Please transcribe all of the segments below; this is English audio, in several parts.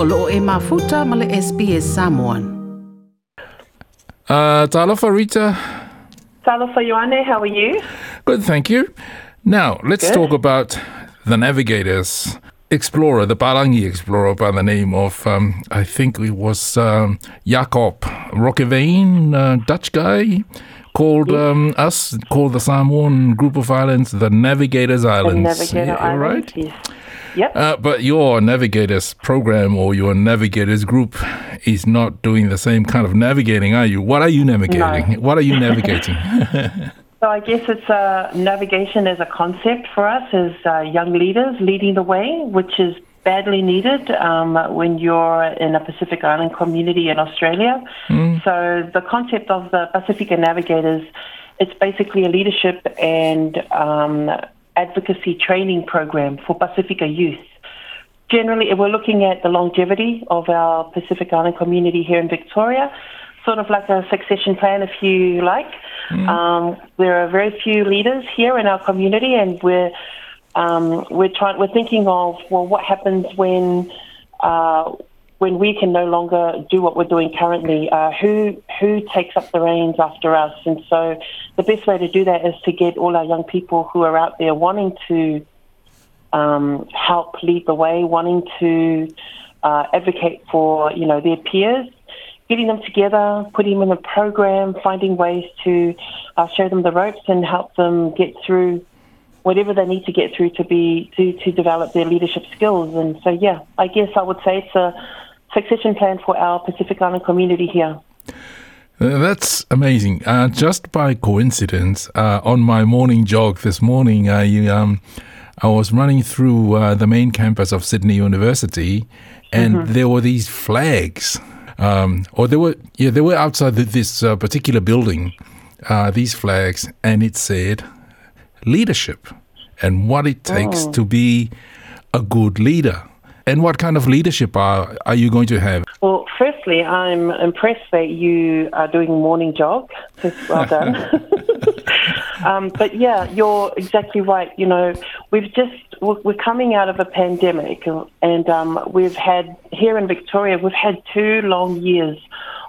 o loo e mafuta ma le SBS Samoan. Uh, Talofa Rita. Talofa Ioane, how are you? Good, thank you. Now, let's Good. talk about the navigators. Explorer, the Palangi explorer by the name of, um, I think it was um, Jacob Roggeveen, uh, Dutch guy, called um, us, called the Samoan group of islands the Navigators The Islands. Navigator Yeah, Island. right? Yes. Yep. Uh, but your navigators program or your navigators group is not doing the same kind of navigating, are you? What are you navigating? What are you navigating? so I guess it's uh, navigation as a concept for us as uh, young leaders leading the way, which is badly needed um, when you're in a Pacific Island community in Australia. So the concept of the Pacifica Navigators, it's basically a leadership and um, advocacy training program for Pacifica youth. Generally, we're looking at the longevity of our Pacific Island community here in Victoria, sort of like a succession plan, if you like. Um, there are very few leaders here in our community, and we're um, we're trying we're thinking of well, what happens when uh, when we can no longer do what we're doing currently? Uh, who who takes up the reins after us? And so, the best way to do that is to get all our young people who are out there wanting to um, help lead the way, wanting to uh, advocate for you know their peers, getting them together, putting them in a program, finding ways to uh, show them the ropes and help them get through whatever they need to get through to be to, to develop their leadership skills. And so, yeah, I guess I would say it's a succession plan for our Pacific Island community here. Uh, That's amazing. Uh, just by coincidence, uh, on my morning jog this morning, I um, I was running through uh, the main campus of Sydney University, and there were these flags, um, or they were yeah they were outside th- this uh, particular building, uh, these flags, and it said leadership and what it takes to be a good leader. And what kind of leadership are, are you going to have? Well, firstly, I'm impressed that you are doing morning jog. Well done. um, but yeah, you're exactly right. You know, we've just we're coming out of a pandemic, and um, we've had here in Victoria, we've had two long years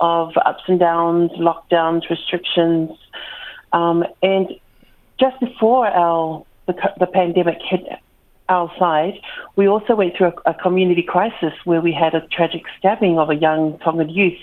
of ups and downs, lockdowns, restrictions, um, and just before our the, the pandemic hit our side, we also went through a, a community crisis where we had a tragic stabbing of a young Tongan youth,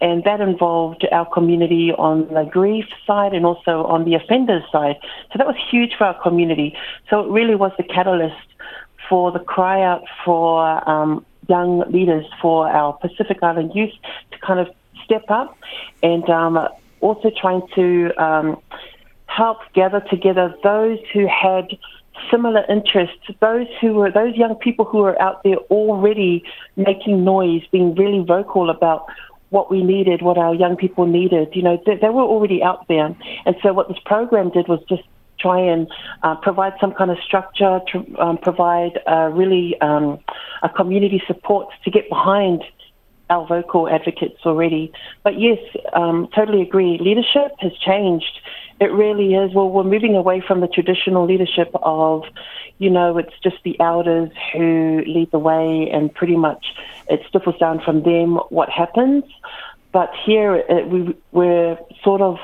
and that involved our community on the grief side and also on the offenders side. So that was huge for our community. So it really was the catalyst for the cry out for um, young leaders, for our Pacific Island youth to kind of step up and um, also trying to um, help gather together those who had similar interests, those who were those young people who were out there already making noise, being really vocal about what we needed, what our young people needed. You know, they, they were already out there, and so what this program did was just try and uh, provide some kind of structure, to um, provide uh, really um, a community support to get behind our vocal advocates already. But yes, um, totally agree. Leadership has changed. It really is. Well, we're moving away from the traditional leadership of, you know, it's just the elders who lead the way and pretty much it stifles down from them what happens. But here it, we, we're sort of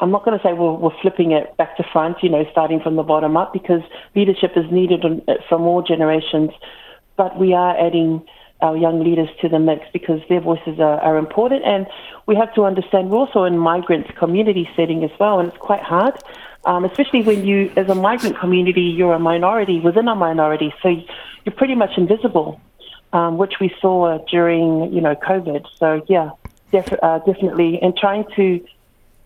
I'm not going to say we're, we're flipping it back to front, you know, starting from the bottom up, because leadership is needed on- from all generations. But we are adding our young leaders to the mix because their voices are, are important. And we have to understand we're also in migrant community setting as well, and it's quite hard, um, especially when you, as a migrant community, you're a minority within a minority, so you're pretty much invisible, um, which we saw during, you know, COVID. So yeah, def- uh, definitely, and trying to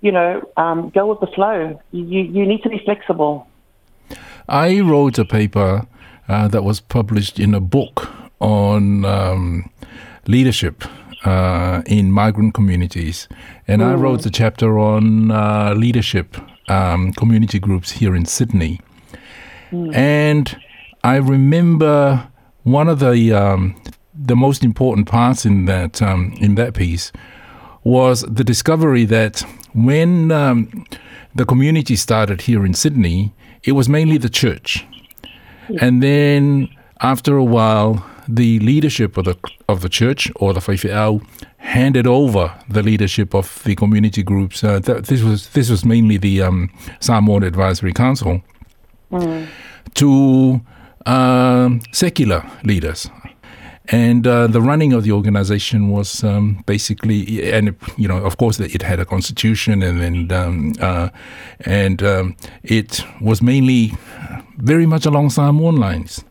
you know, um, go with the flow. You, you need to be flexible. I wrote a paper uh, that was published in a book on um, leadership uh, in migrant communities, and I wrote the chapter on uh, leadership um, community groups here in Sydney. And I remember one of the um, the most important parts in that um, in that piece was the discovery that when um, the community started here in Sydney, it was mainly the church. And then after a while, the leadership of the of the church or the Whaiwhiau handed over the leadership of the community groups. Uh, th- this was this was mainly the um, Samoan Advisory Council to um, secular leaders. And uh, the running of the organization was um, basically, and you know, of course, it had a constitution, and then um, uh, and um, it was mainly very much along Samoan lines.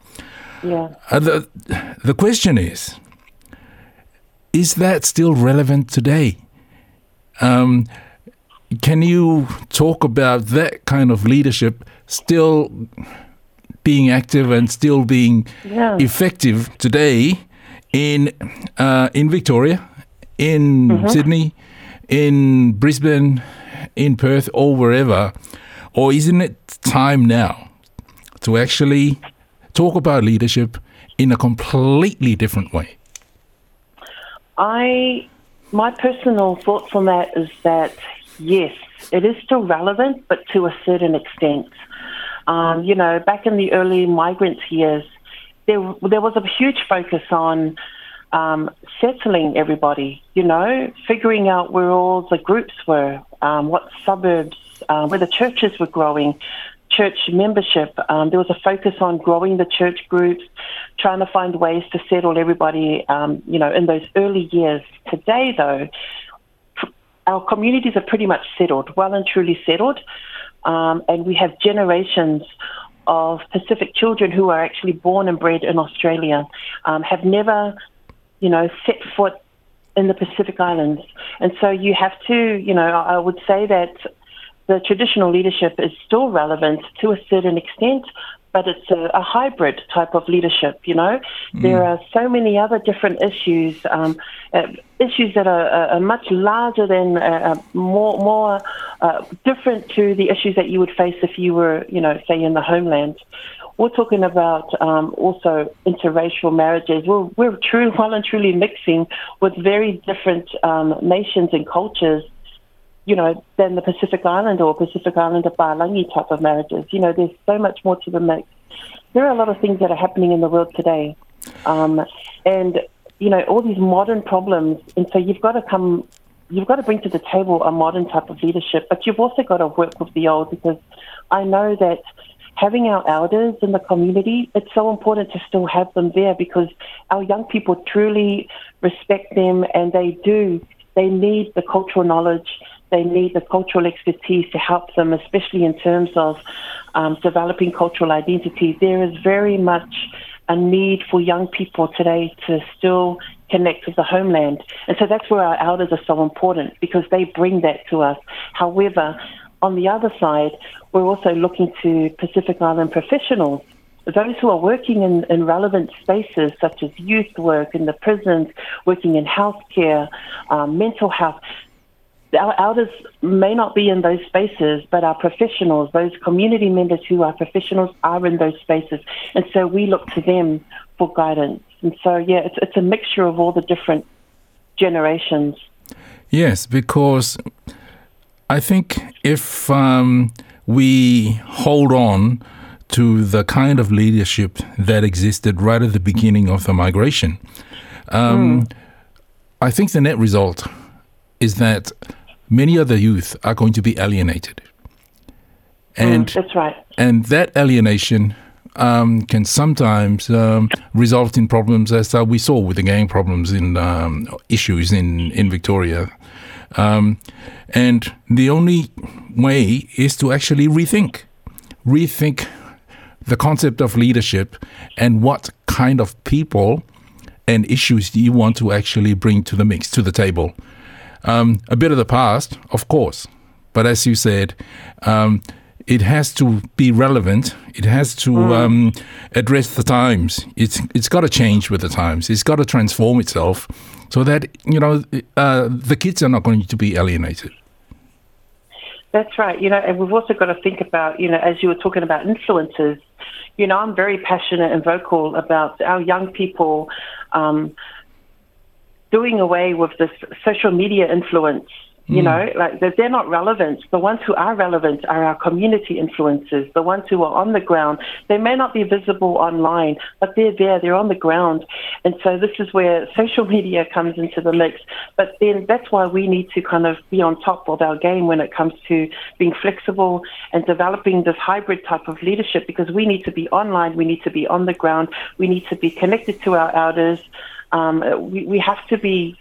Yeah. Uh, the, the question is is that still relevant today? Um, can you talk about that kind of leadership still being active and still being Yeah. effective today in uh, in Victoria, in Sydney, in Brisbane, in Perth, or wherever? Or isn't it time now to actually talk about leadership in a completely different way? I, my personal thoughts on that is that yes, it is still relevant, but to a certain extent. Um, you know, back in the early migrant years, there there was a huge focus on um, settling everybody. You know, figuring out where all the groups were, um, what suburbs, uh, where the churches were growing, church membership. Um, there was a focus on growing the church groups, trying to find ways to settle everybody. Um, you know, in those early years. Today, though, our communities are pretty much settled, well and truly settled, um, and we have generations of Pacific children who are actually born and bred in Australia, um, have never, you know, set foot in the Pacific Islands, and so you have to, you know, I I would say that the traditional leadership is still relevant to a certain extent, but it's a, a hybrid type of leadership. You know, there are so many other different issues, um, uh, issues that are, are, are much larger than, uh, uh, more more uh, different to the issues that you would face if you were, you know, say in the homeland. We're talking about um, also interracial marriages. We're, we're true, well and truly mixing with very different um, nations and cultures you know, than the Pacific Island or Pacific Islander Balangi type of marriages. You know, there's so much more to the mix. There are a lot of things that are happening in the world today. Um, and, you know, all these modern problems. And so you've got to come, you've got to bring to the table a modern type of leadership, but you've also got to work with the old because I know that having our elders in the community, it's so important to still have them there because our young people truly respect them and they do. They need the cultural knowledge they need the cultural expertise to help them, especially in terms of um, developing cultural identity. There is very much a need for young people today to still connect with the homeland. And so that's where our elders are so important because they bring that to us. However, on the other side, we're also looking to Pacific Island professionals those who are working in, in relevant spaces such as youth work in the prisons, working in healthcare, um, mental health, our elders may not be in those spaces, but our professionals, those community members who are professionals, are in those spaces. And so we look to them for guidance. And so, yeah, it's, it's a mixture of all the different generations. Yes, because I think if um, we hold on to the kind of leadership that existed right at the beginning of the migration, um, I think the net result is that many of the youth are going to be alienated. And Mm, that's right. and that alienation um, can sometimes um, result in problems, as uh, we saw with the gang problems in um, issues in in Victoria. Um, and the only way is to actually rethink, rethink the concept of leadership and what kind of people and issues do you want to actually bring to the mix, to the table. Um, a bit of the past, of course, but as you said, um, it has to be relevant. It has to um, address the times. It's it's got to change with the times. It's got to transform itself, so that you know uh, the kids are not going to be alienated. That's right. You know, and we've also got to think about, you know, as you were talking about influences, you know, I'm very passionate and vocal about our young people um, doing away with this social media influence You hmm. know, like they're, they're not relevant. The ones who are relevant are our community influencers, the ones who are on the ground. They may not be visible online, but they're there, they're on the ground. And so this is where social media comes into the mix. But then that's why we need to kind of be on top of our game when it comes to being flexible and developing this hybrid type of leadership because we need to be online, we need to be on the ground, we need to be connected to our elders. Um, we, we have to be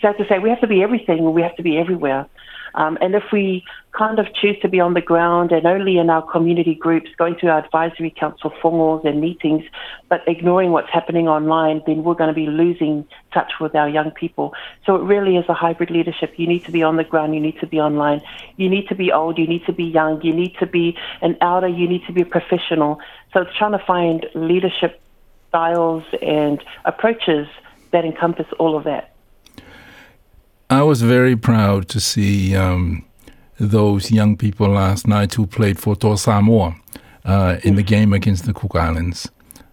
sad to say, we have to be everything. We have to be everywhere. Um, and if we kind of choose to be on the ground and only in our community groups, going to our advisory council forums and meetings, but ignoring what's happening online, then we're going to be losing touch with our young people. So it really is a hybrid leadership. You need to be on the ground, you need to be online, you need to be old, you need to be young, you need to be an elder, you need to be a professional. So it's trying to find leadership styles and approaches that encompass all of that. I was very proud to see um, those young people last night who played for Toa Samoa uh, in the game against the Cook Islands.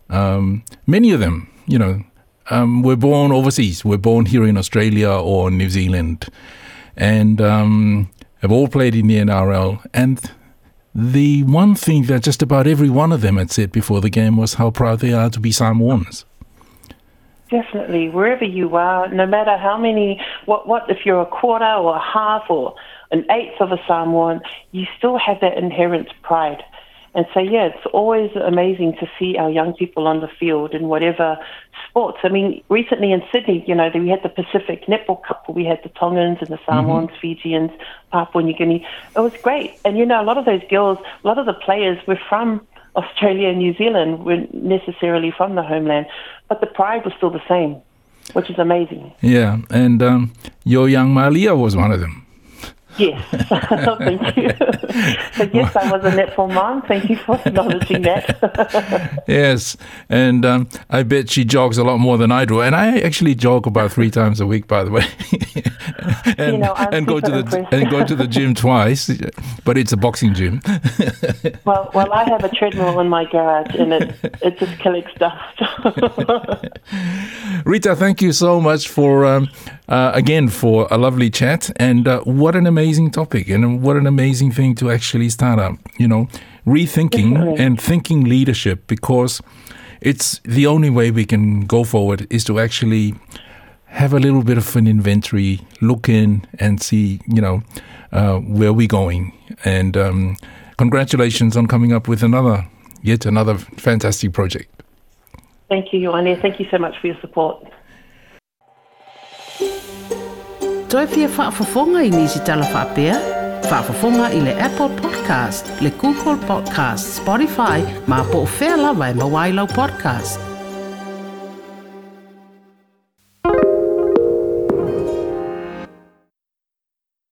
Um, many of them, you know, um, were born overseas, were born here in Australia or New Zealand, and um, have all played in the NRL. And the one thing that just about every one of them had said before the game was how proud they are to be Samoans. Definitely, wherever you are, no matter how many, what, what, if you're a quarter or a half or an eighth of a Samoan, you still have that inherent pride. And so, yeah, it's always amazing to see our young people on the field in whatever sports. I mean, recently in Sydney, you know, we had the Pacific Netball Cup where we had the Tongans and the Samoans, mm-hmm. Fijians, Papua New Guinea. It was great. And, you know, a lot of those girls, a lot of the players were from Australia and New Zealand weren't necessarily from the homeland, but the pride was still the same, which is amazing. Yeah, and um, your young Malia was one of them. Yes, thank you. but yes, I was a netball mom. Thank you for acknowledging that. yes, and um, I bet she jogs a lot more than I do, and I actually jog about three times a week, by the way. and, you know, and go to the and go to the gym twice, but it's a boxing gym. well, well, I have a treadmill in my garage, and it it just collects dust. Rita, thank you so much for um, uh, again for a lovely chat, and uh, what an amazing topic, and what an amazing thing to actually start up. You know, rethinking and thinking leadership because it's the only way we can go forward is to actually have a little bit of an inventory, look in and see, you know, uh, where we're going. And um, congratulations on coming up with another, yet another fantastic project. Thank you, Ioane. Thank you so much for your support. Toe fia whaafafonga i nisi tala whaapea? Whaafafonga i le Apple Podcast, le Google Podcast, Spotify, ma po o whea lawa e mawailau podcast.